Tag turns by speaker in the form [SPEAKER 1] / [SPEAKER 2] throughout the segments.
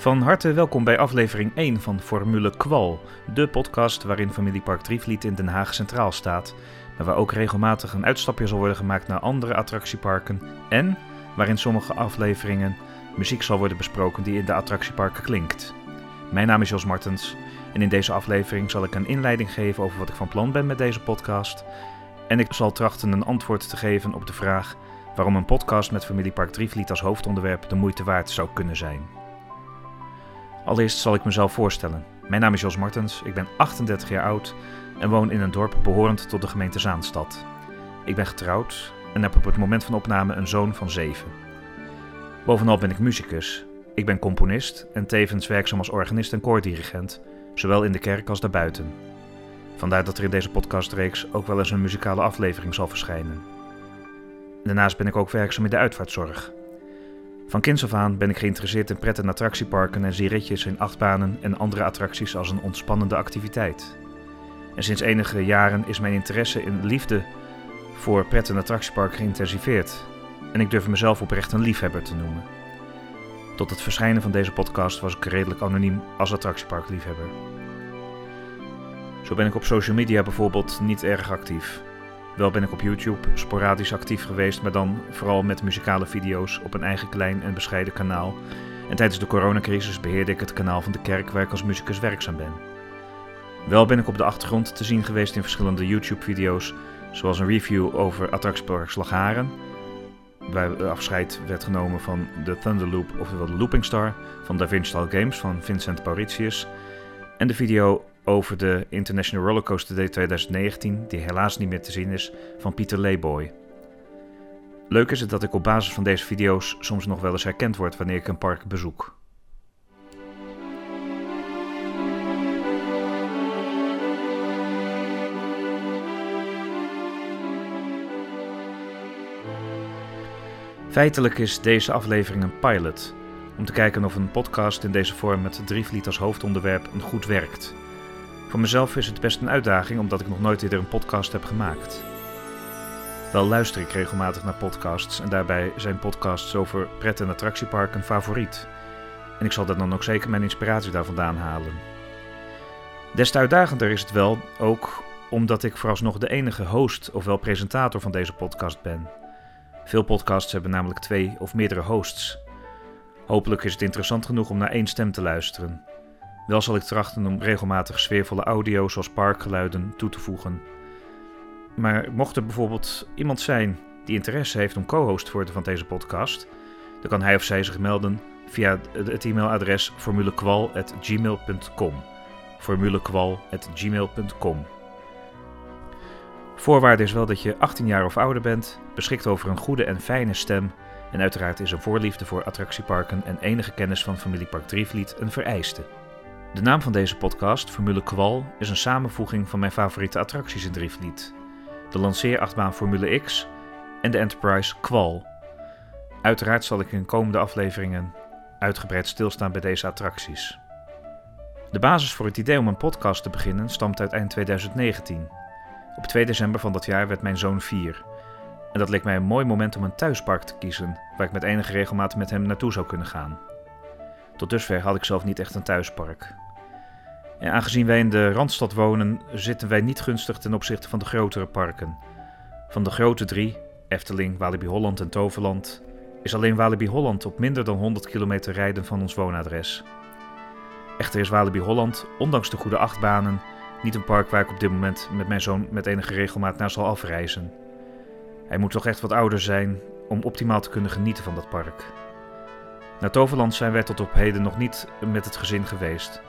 [SPEAKER 1] Van harte welkom bij aflevering 1 van Formule Kwal, de podcast waarin Familiepark Drievliet in Den Haag centraal staat, maar waar ook regelmatig een uitstapje zal worden gemaakt naar andere attractieparken en waarin sommige afleveringen muziek zal worden besproken die in de attractieparken klinkt. Mijn naam is Jos Martens en in deze aflevering zal ik een inleiding geven over wat ik van plan ben met deze podcast en ik zal trachten een antwoord te geven op de vraag waarom een podcast met Familiepark Drievliet als hoofdonderwerp de moeite waard zou kunnen zijn. Allereerst zal ik mezelf voorstellen. Mijn naam is Jos Martens, ik ben 38 jaar oud en woon in een dorp behorend tot de gemeente Zaanstad. Ik ben getrouwd en heb op het moment van opname een zoon van 7. Bovenal ben ik muzikus. Ik ben componist en tevens werkzaam als organist en koordirigent, zowel in de kerk als daarbuiten. Vandaar dat er in deze podcastreeks ook wel eens een muzikale aflevering zal verschijnen. Daarnaast ben ik ook werkzaam in de uitvaartzorg. Van kinds af aan ben ik geïnteresseerd in pret- en attractieparken en zie ritjes in achtbanen en andere attracties als een ontspannende activiteit. En sinds enige jaren is mijn interesse in liefde voor pret- en attractieparken geïntensiveerd. En ik durf mezelf oprecht een liefhebber te noemen. Tot het verschijnen van deze podcast was ik redelijk anoniem als attractieparkliefhebber. Zo ben ik op social media bijvoorbeeld niet erg actief. Wel ben ik op YouTube sporadisch actief geweest, maar dan vooral met muzikale video's op een eigen klein en bescheiden kanaal. En tijdens de coronacrisis beheerde ik het kanaal van de kerk waar ik als muzikus werkzaam ben. Wel ben ik op de achtergrond te zien geweest in verschillende YouTube-video's, zoals een review over attractiepark Slagharen, waar afscheid werd genomen van de Thunderloop, oftewel de Looping Star, van Da Vinci Games van Vincent Mauritius, en de video over de International Rollercoaster Day 2019, die helaas niet meer te zien is, van Pieter Leeboy. Leuk is het dat ik op basis van deze video's soms nog wel eens herkend word wanneer ik een park bezoek. Feitelijk is deze aflevering een pilot, om te kijken of een podcast in deze vorm met Drievliet als hoofdonderwerp een goed werkt. Voor mezelf is het best een uitdaging omdat ik nog nooit eerder een podcast heb gemaakt. Wel luister ik regelmatig naar podcasts en daarbij zijn podcasts over pret- en attractieparken favoriet. En ik zal daar dan ook zeker mijn inspiratie daar vandaan halen. Des te uitdagender is het wel ook omdat ik vooralsnog de enige host ofwel presentator van deze podcast ben. Veel podcasts hebben namelijk twee of meerdere hosts. Hopelijk is het interessant genoeg om naar één stem te luisteren. Wel zal ik trachten om regelmatig sfeervolle audio zoals parkgeluiden toe te voegen. Maar mocht er bijvoorbeeld iemand zijn die interesse heeft om co-host te worden van deze podcast, dan kan hij of zij zich melden via het e-mailadres formulekwal.gmail.com. formulekwal.gmail.com. Voorwaarde is wel dat je 18 jaar of ouder bent, beschikt over een goede en fijne stem en uiteraard is een voorliefde voor attractieparken en enige kennis van familiepark Drievliet een vereiste. De naam van deze podcast, Formule Kwal, is een samenvoeging van mijn favoriete attracties in Drievliet. De lanceerachtbaan Formule X en de Enterprise Kwal. Uiteraard zal ik in komende afleveringen uitgebreid stilstaan bij deze attracties. De basis voor het idee om een podcast te beginnen stamt uit eind 2019. Op 2 december van dat jaar werd mijn zoon 4. En dat leek mij een mooi moment om een thuispark te kiezen, waar ik met enige regelmaat met hem naartoe zou kunnen gaan. Tot dusver had ik zelf niet echt een thuispark. En aangezien wij in de Randstad wonen, zitten wij niet gunstig ten opzichte van de grotere parken. Van de grote drie, Efteling, Walibi Holland en Toverland, is alleen Walibi Holland op minder dan 100 kilometer rijden van ons woonadres. Echter is Walibi Holland, ondanks de goede achtbanen, niet een park waar ik op dit moment met mijn zoon met enige regelmaat naar zal afreizen. Hij moet toch echt wat ouder zijn om optimaal te kunnen genieten van dat park. Naar Toverland zijn wij tot op heden nog niet met het gezin geweest.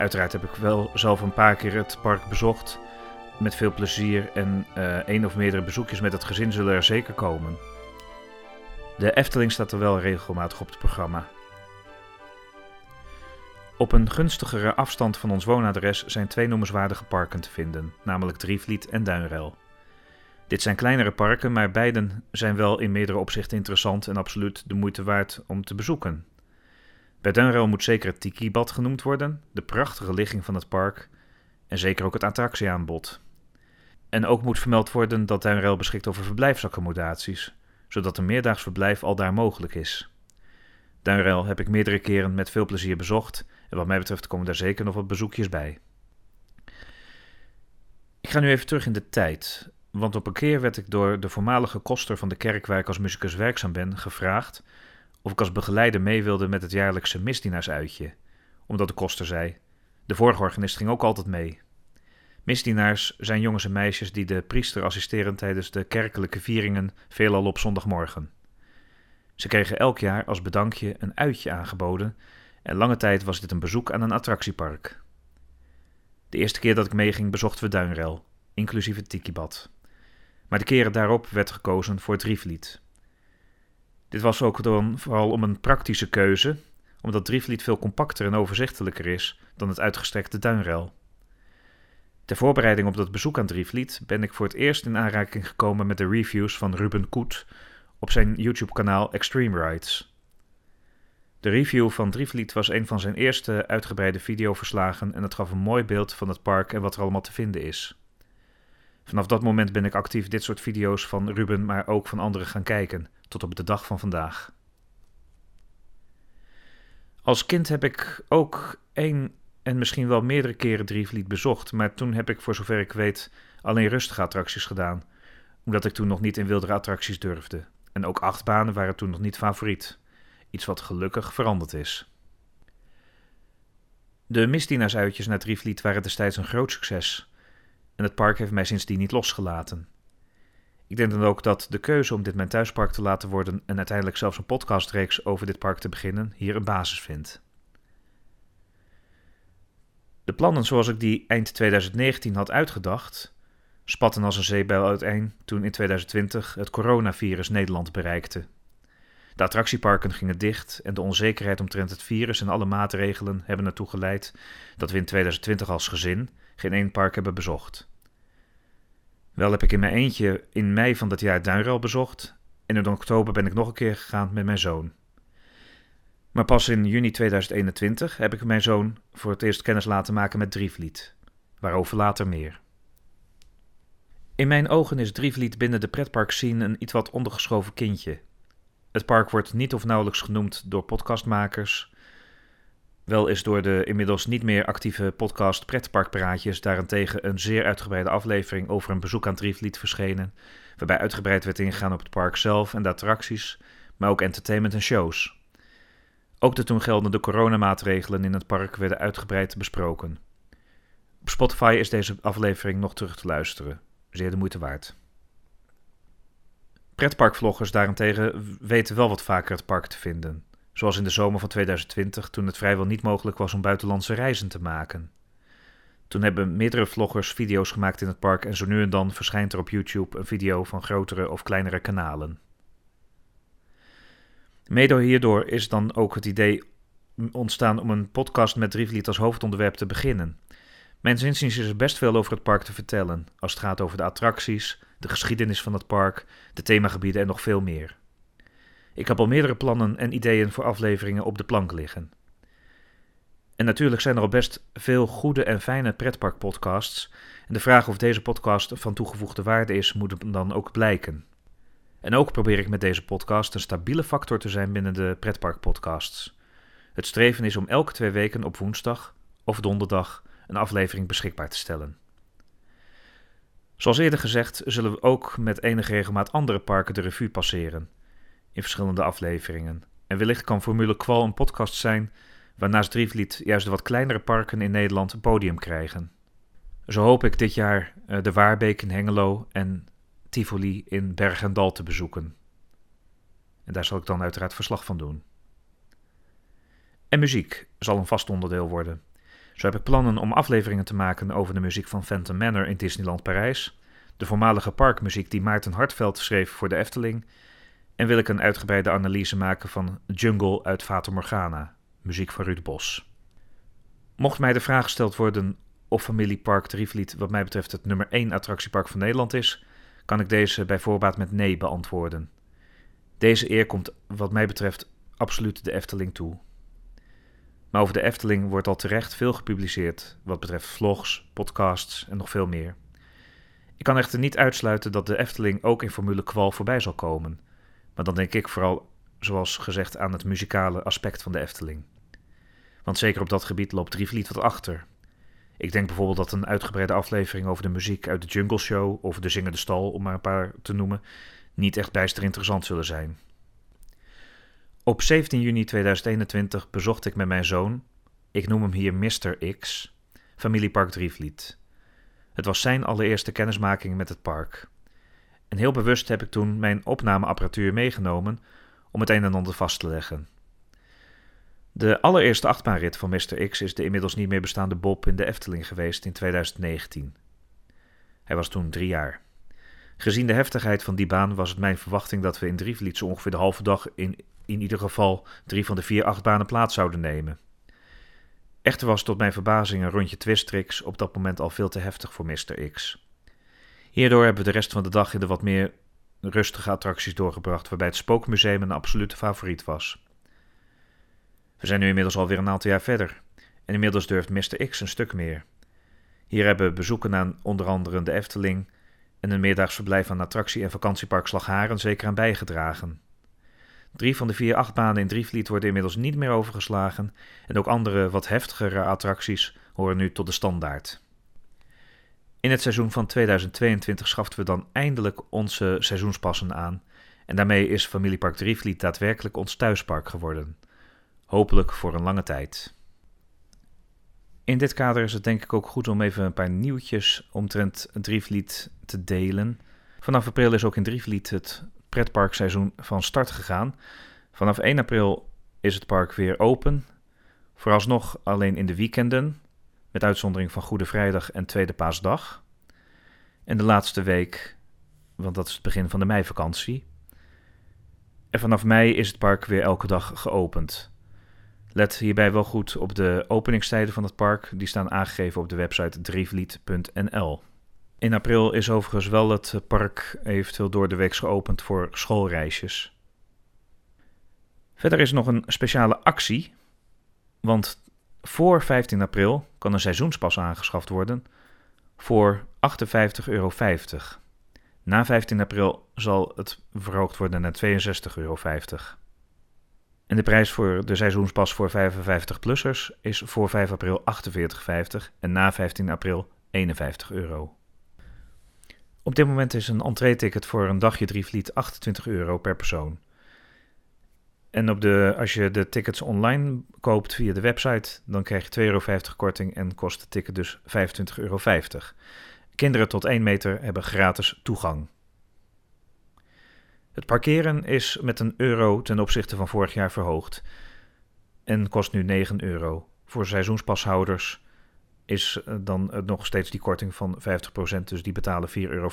[SPEAKER 1] Uiteraard heb ik wel zelf een paar keer het park bezocht. Met veel plezier en uh, één of meerdere bezoekjes met het gezin zullen er zeker komen. De Efteling staat er wel regelmatig op het programma. Op een gunstigere afstand van ons woonadres zijn twee noemenswaardige parken te vinden, namelijk Drievliet en Duinrel. Dit zijn kleinere parken, maar beiden zijn wel in meerdere opzichten interessant en absoluut de moeite waard om te bezoeken. Duinrel moet zeker het Tiki-bad genoemd worden, de prachtige ligging van het park en zeker ook het attractieaanbod. En ook moet vermeld worden dat Duinrel beschikt over verblijfsaccommodaties, zodat een meerdaags verblijf al daar mogelijk is. Duinruil heb ik meerdere keren met veel plezier bezocht en wat mij betreft komen daar zeker nog wat bezoekjes bij. Ik ga nu even terug in de tijd, want op een keer werd ik door de voormalige koster van de kerk waar ik als muzikus werkzaam ben gevraagd of ik als begeleider mee wilde met het jaarlijkse misdienaarsuitje, omdat de koster zei: De vorige organist ging ook altijd mee. Misdienaars zijn jongens en meisjes die de priester assisteren tijdens de kerkelijke vieringen, veelal op zondagmorgen. Ze kregen elk jaar als bedankje een uitje aangeboden en lange tijd was dit een bezoek aan een attractiepark. De eerste keer dat ik meeging bezochten we Duinrel, inclusief het tikibad. Maar de keren daarop werd gekozen voor het Drievliet. Dit was ook dan vooral om een praktische keuze, omdat Drievliet veel compacter en overzichtelijker is dan het uitgestrekte Duinrel. Ter voorbereiding op dat bezoek aan Drievliet ben ik voor het eerst in aanraking gekomen met de reviews van Ruben Koet op zijn YouTube-kanaal Extreme Rides. De review van Drievliet was een van zijn eerste uitgebreide videoverslagen en het gaf een mooi beeld van het park en wat er allemaal te vinden is. Vanaf dat moment ben ik actief dit soort video's van Ruben, maar ook van anderen gaan kijken, tot op de dag van vandaag. Als kind heb ik ook één en misschien wel meerdere keren Drievliet bezocht, maar toen heb ik voor zover ik weet alleen rustige attracties gedaan, omdat ik toen nog niet in wildere attracties durfde. En ook achtbanen waren toen nog niet favoriet, iets wat gelukkig veranderd is. De misdienaarsuitjes naar Drievliet waren destijds een groot succes en het park heeft mij sindsdien niet losgelaten. Ik denk dan ook dat de keuze om dit mijn thuispark te laten worden en uiteindelijk zelfs een podcastreeks over dit park te beginnen hier een basis vindt. De plannen zoals ik die eind 2019 had uitgedacht, spatten als een zeebijl uiteen toen in 2020 het coronavirus Nederland bereikte. De attractieparken gingen dicht en de onzekerheid omtrent het virus en alle maatregelen hebben ertoe geleid dat we in 2020 als gezin geen één park hebben bezocht. Wel heb ik in mijn eentje in mei van dat jaar Duinruil bezocht en in oktober ben ik nog een keer gegaan met mijn zoon. Maar pas in juni 2021 heb ik mijn zoon voor het eerst kennis laten maken met Drievliet. Waarover later meer. In mijn ogen is Drievliet binnen de pretparkscene een iets wat ondergeschoven kindje. Het park wordt niet of nauwelijks genoemd door podcastmakers. Wel is door de inmiddels niet meer actieve podcast Pretparkpraatjes daarentegen een zeer uitgebreide aflevering over een bezoek aan Drievliet verschenen, waarbij uitgebreid werd ingegaan op het park zelf en de attracties, maar ook entertainment en shows. Ook de toen geldende coronamaatregelen in het park werden uitgebreid besproken. Op Spotify is deze aflevering nog terug te luisteren. Zeer de moeite waard. Pretparkvloggers daarentegen weten wel wat vaker het park te vinden. Zoals in de zomer van 2020, toen het vrijwel niet mogelijk was om buitenlandse reizen te maken. Toen hebben meerdere vloggers video's gemaakt in het park en zo nu en dan verschijnt er op YouTube een video van grotere of kleinere kanalen. Mede hierdoor is dan ook het idee ontstaan om een podcast met Drievliet als hoofdonderwerp te beginnen. Mijn inziens is er best veel over het park te vertellen, als het gaat over de attracties, de geschiedenis van het park, de themagebieden en nog veel meer. Ik heb al meerdere plannen en ideeën voor afleveringen op de plank liggen. En natuurlijk zijn er al best veel goede en fijne pretparkpodcasts. En de vraag of deze podcast van toegevoegde waarde is, moet dan ook blijken. En ook probeer ik met deze podcast een stabiele factor te zijn binnen de pretparkpodcasts. Het streven is om elke twee weken op woensdag of donderdag een aflevering beschikbaar te stellen. Zoals eerder gezegd zullen we ook met enige regelmaat andere parken de revue passeren in verschillende afleveringen. En wellicht kan Formule Qual een podcast zijn waarnaast Drievliet juist de wat kleinere parken in Nederland een podium krijgen. Zo hoop ik dit jaar eh, de Waarbeek in Hengelo en Tivoli in Berg en Dal te bezoeken. En daar zal ik dan uiteraard verslag van doen. En muziek zal een vast onderdeel worden. Zo heb ik plannen om afleveringen te maken over de muziek van Phantom Manor in Disneyland Parijs, de voormalige parkmuziek die Maarten Hartveld schreef voor de Efteling, en wil ik een uitgebreide analyse maken van Jungle uit Fata Morgana, muziek van Ruud Bos. Mocht mij de vraag gesteld worden of Familiepark Drievliet wat mij betreft het nummer 1 attractiepark van Nederland is, kan ik deze bij voorbaat met nee beantwoorden. Deze eer komt wat mij betreft absoluut de Efteling toe. Maar over de Efteling wordt al terecht veel gepubliceerd, wat betreft vlogs, podcasts en nog veel meer. Ik kan echter niet uitsluiten dat de Efteling ook in Formule Kwal voorbij zal komen. Maar dan denk ik vooral zoals gezegd, aan het muzikale aspect van de Efteling. Want zeker op dat gebied loopt Drievliet wat achter. Ik denk bijvoorbeeld dat een uitgebreide aflevering over de muziek uit de Jungle Show of de Zingende Stal, om maar een paar te noemen, niet echt bijster interessant zullen zijn. Op 17 juni 2021 bezocht ik met mijn zoon, ik noem hem hier Mr. X, familiepark Drievliet. Het was zijn allereerste kennismaking met het park. En heel bewust heb ik toen mijn opnameapparatuur meegenomen om het een en ander vast te leggen. De allereerste achtbaanrit van Mr. X is de inmiddels niet meer bestaande Bob in de Efteling geweest in 2019. Hij was toen drie jaar. Gezien de heftigheid van die baan was het mijn verwachting dat we in Drievliet ongeveer de halve dag in, in ieder geval drie van de vier achtbanen plaats zouden nemen. Echter was tot mijn verbazing een rondje Twistrix op dat moment al veel te heftig voor Mr. X. Hierdoor hebben we de rest van de dag in de wat meer rustige attracties doorgebracht, waarbij het Spookmuseum een absolute favoriet was. We zijn nu inmiddels alweer een aantal jaar verder en inmiddels durft Mr. X een stuk meer. Hier hebben bezoeken aan onder andere de Efteling en een meerdaags verblijf aan attractie- en vakantiepark Slagharen zeker aan bijgedragen. Drie van de vier achtbanen in Drievliet worden inmiddels niet meer overgeslagen en ook andere wat heftigere attracties horen nu tot de standaard. In het seizoen van 2022 schaften we dan eindelijk onze seizoenspassen aan en daarmee is Familiepark Drievliet daadwerkelijk ons thuispark geworden. Hopelijk voor een lange tijd. In dit kader is het denk ik ook goed om even een paar nieuwtjes omtrent Drievliet te delen. Vanaf april is ook in Drievliet het pretparkseizoen van start gegaan. Vanaf 1 april is het park weer open. Vooralsnog alleen in de weekenden, met uitzondering van Goede Vrijdag en Tweede Paasdag. En de laatste week, want dat is het begin van de meivakantie. En vanaf mei is het park weer elke dag geopend. Let hierbij wel goed op de openingstijden van het park. Die staan aangegeven op de website drievliet.nl. In april is overigens wel het park eventueel door de week geopend voor schoolreisjes. Verder is nog een speciale actie. Want voor 15 april kan een seizoenspas aangeschaft worden voor 58,50 euro. Na 15 april zal het verhoogd worden naar 62,50 euro. En de prijs voor de seizoenspas voor 55-plussers is voor 5 april 48,50 en na 15 april 51 euro. Op dit moment is een entree-ticket voor een dagje Drievliet 28 euro per persoon. En op de, als je de tickets online koopt via de website, dan krijg je 2,50 euro korting en kost het ticket dus 25,50 euro. Kinderen tot 1 meter hebben gratis toegang. Het parkeren is met een euro ten opzichte van vorig jaar verhoogd en kost nu 9 euro. Voor seizoenspashouders is eh, dan nog steeds die korting van 50%, dus die betalen 4,50 euro.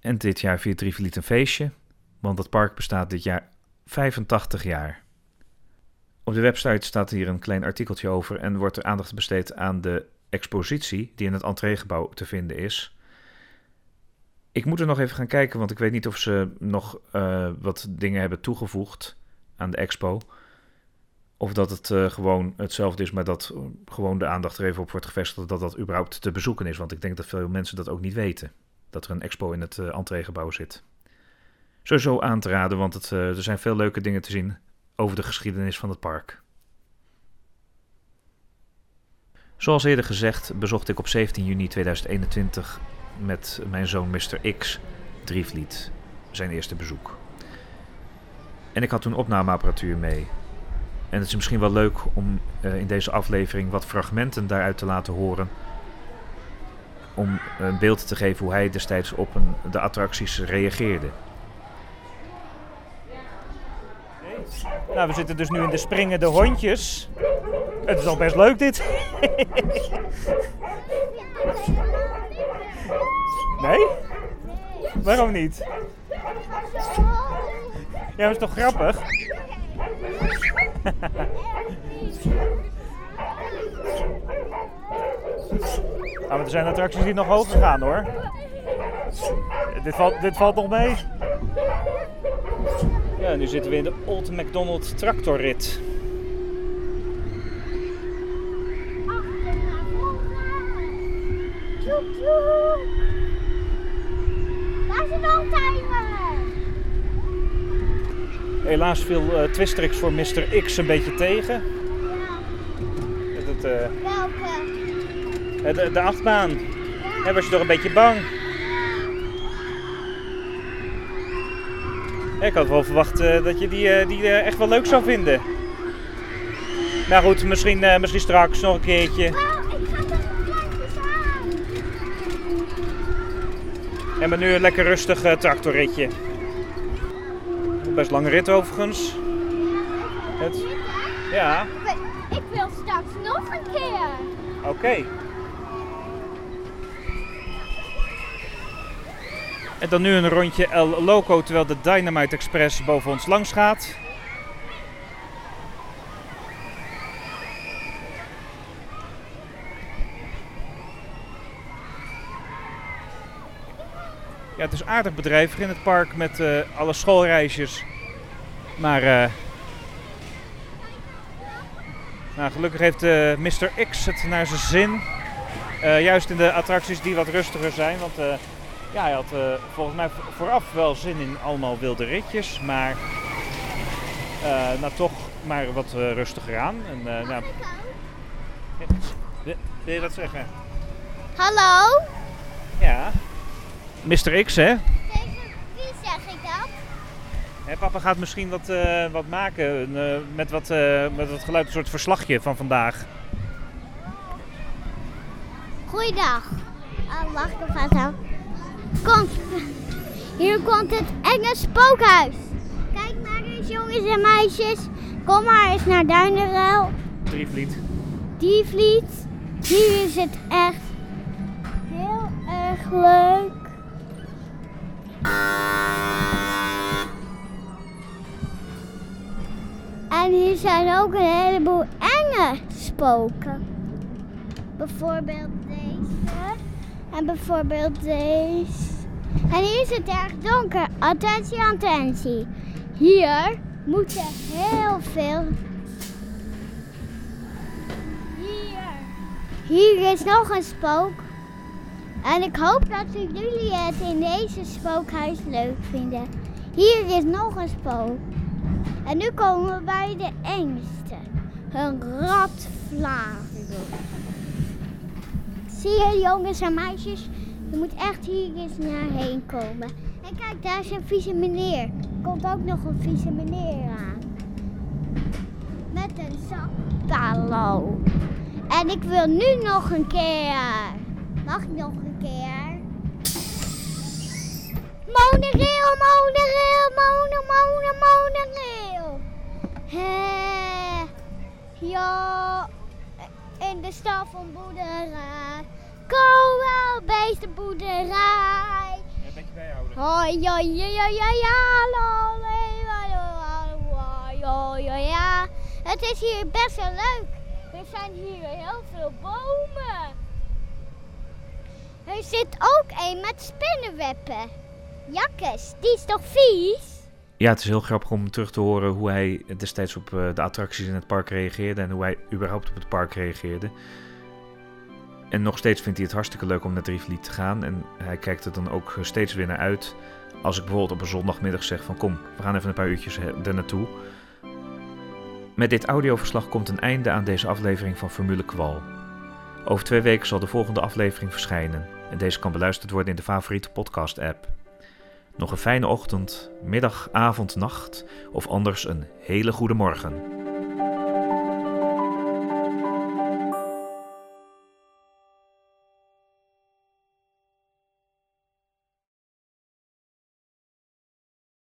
[SPEAKER 1] En dit jaar viert Drievliet een feestje, want het park bestaat dit jaar 85 jaar. Op de website staat hier een klein artikeltje over en wordt er aandacht besteed aan de expositie die in het entreegebouw te vinden is. Ik moet er nog even gaan kijken, want ik weet niet of ze nog uh, wat dingen hebben toegevoegd aan de expo. Of dat het uh, gewoon hetzelfde is, maar dat gewoon de aandacht er even op wordt gevestigd dat dat überhaupt te bezoeken is. Want ik denk dat veel mensen dat ook niet weten. Dat er een expo in het uh, entreegebouw zit. Sowieso aan te raden, want het, uh, er zijn veel leuke dingen te zien over de geschiedenis van het park. Zoals eerder gezegd bezocht ik op 17 juni 2021 met mijn zoon Mr. X Drievliet, zijn eerste bezoek. En ik had toen opnameapparatuur mee. En het is misschien wel leuk om uh, in deze aflevering wat fragmenten daaruit te laten horen. Om een beeld te geven hoe hij destijds op een, de attracties reageerde.
[SPEAKER 2] Nou, we zitten dus nu in de springende hondjes. Het is al best leuk dit. Nee? Waarom niet? Ja, dat is toch grappig? Ah, maar er zijn attracties die nog hoger gaan hoor. Dit valt, dit valt nog mee. Ja, nu zitten we in de Old McDonald tractorrit.
[SPEAKER 3] Waar is een oldtimer?
[SPEAKER 2] Helaas viel uh, Twistrix voor Mr. X een beetje tegen.
[SPEAKER 3] Ja.
[SPEAKER 2] Het, uh,
[SPEAKER 3] Welke?
[SPEAKER 2] de, de achtbaan. Hij was je toch een beetje bang? Ik had wel verwacht uh, dat je die, uh, die echt wel leuk zou vinden. Maar goed, misschien, misschien straks nog een keertje.
[SPEAKER 3] Er.
[SPEAKER 2] En maar nu een lekker rustig tractorritje. Best lange rit overigens. Het, ja,
[SPEAKER 3] Ik wil straks nog een keer.
[SPEAKER 2] oké. Okay. En dan nu een rondje El Loco terwijl de Dynamite Express boven ons langs gaat. Ja, het is aardig bedrijvig in het park met uh, alle schoolreisjes. Maar uh, nou, gelukkig heeft uh, Mr. X het naar zijn zin. juist in de attracties die wat rustiger zijn. Want ja, hij had volgens mij vooraf wel zin in allemaal wilde ritjes. Maar nou toch maar wat rustiger aan. En, nou, wil je dat zeggen?
[SPEAKER 3] Hallo?
[SPEAKER 2] Ja. Mr. X, hè?
[SPEAKER 3] Tegen wie zeg ik dat?
[SPEAKER 2] Hè, papa gaat misschien wat, wat maken met, wat, met wat geluid, een soort verslagje van vandaag.
[SPEAKER 3] Goeiedag. Oh, wacht even zo. Kom, hier komt het enge spookhuis. Kijk maar eens jongens en meisjes. Kom maar eens naar Duineruil.
[SPEAKER 2] Drievliet.
[SPEAKER 3] Dievliet. Hier is het echt heel erg leuk. En hier zijn ook een heleboel enge spoken. Bijvoorbeeld. En bijvoorbeeld deze. En hier is het erg donker. Attentie, attentie. Hier moeten heel veel. Hier. Hier is nog een spook. En ik hoop dat jullie het in deze spookhuis leuk vinden. Hier is nog een spook. En nu komen we bij de engste. Een ratvlager. Zie je jongens en meisjes? Je moet echt hier eens naar heen komen. En kijk, daar is een vieze meneer. Er komt ook nog een vieze meneer aan. Met een zakpalo. En ik wil nu nog een keer. Mag ik nog een keer? Monorail, monorail, mono, mono, monorail. Hé, ja, in de stad van boerderij. Kom wel, beestenboerderij.
[SPEAKER 2] Ja, een beetje bijhouden.
[SPEAKER 3] Hoi, ja, ja, ja, ja, ja, ja, ja, ja. Het is hier best wel leuk. Er zijn hier heel veel bomen. Er zit ook een met spinnenwebben. Jakkes, die is toch vies?
[SPEAKER 1] Ja, het is heel grappig om terug te horen hoe hij destijds op uh, de attracties in het park reageerde en hoe hij überhaupt op het park reageerde. En nog steeds vindt hij het hartstikke leuk om naar Drievliet te gaan en hij kijkt er dan ook steeds weer naar uit. Als ik bijvoorbeeld op een zondagmiddag zeg van kom, we gaan even een paar uurtjes er naartoe. Met dit audioverslag komt een einde aan deze aflevering van Formule Kwal. Over twee weken zal de volgende aflevering verschijnen en deze kan beluisterd worden in de favoriete podcast-app. Nog een fijne ochtend, middag, avond, nacht of anders een hele goede morgen.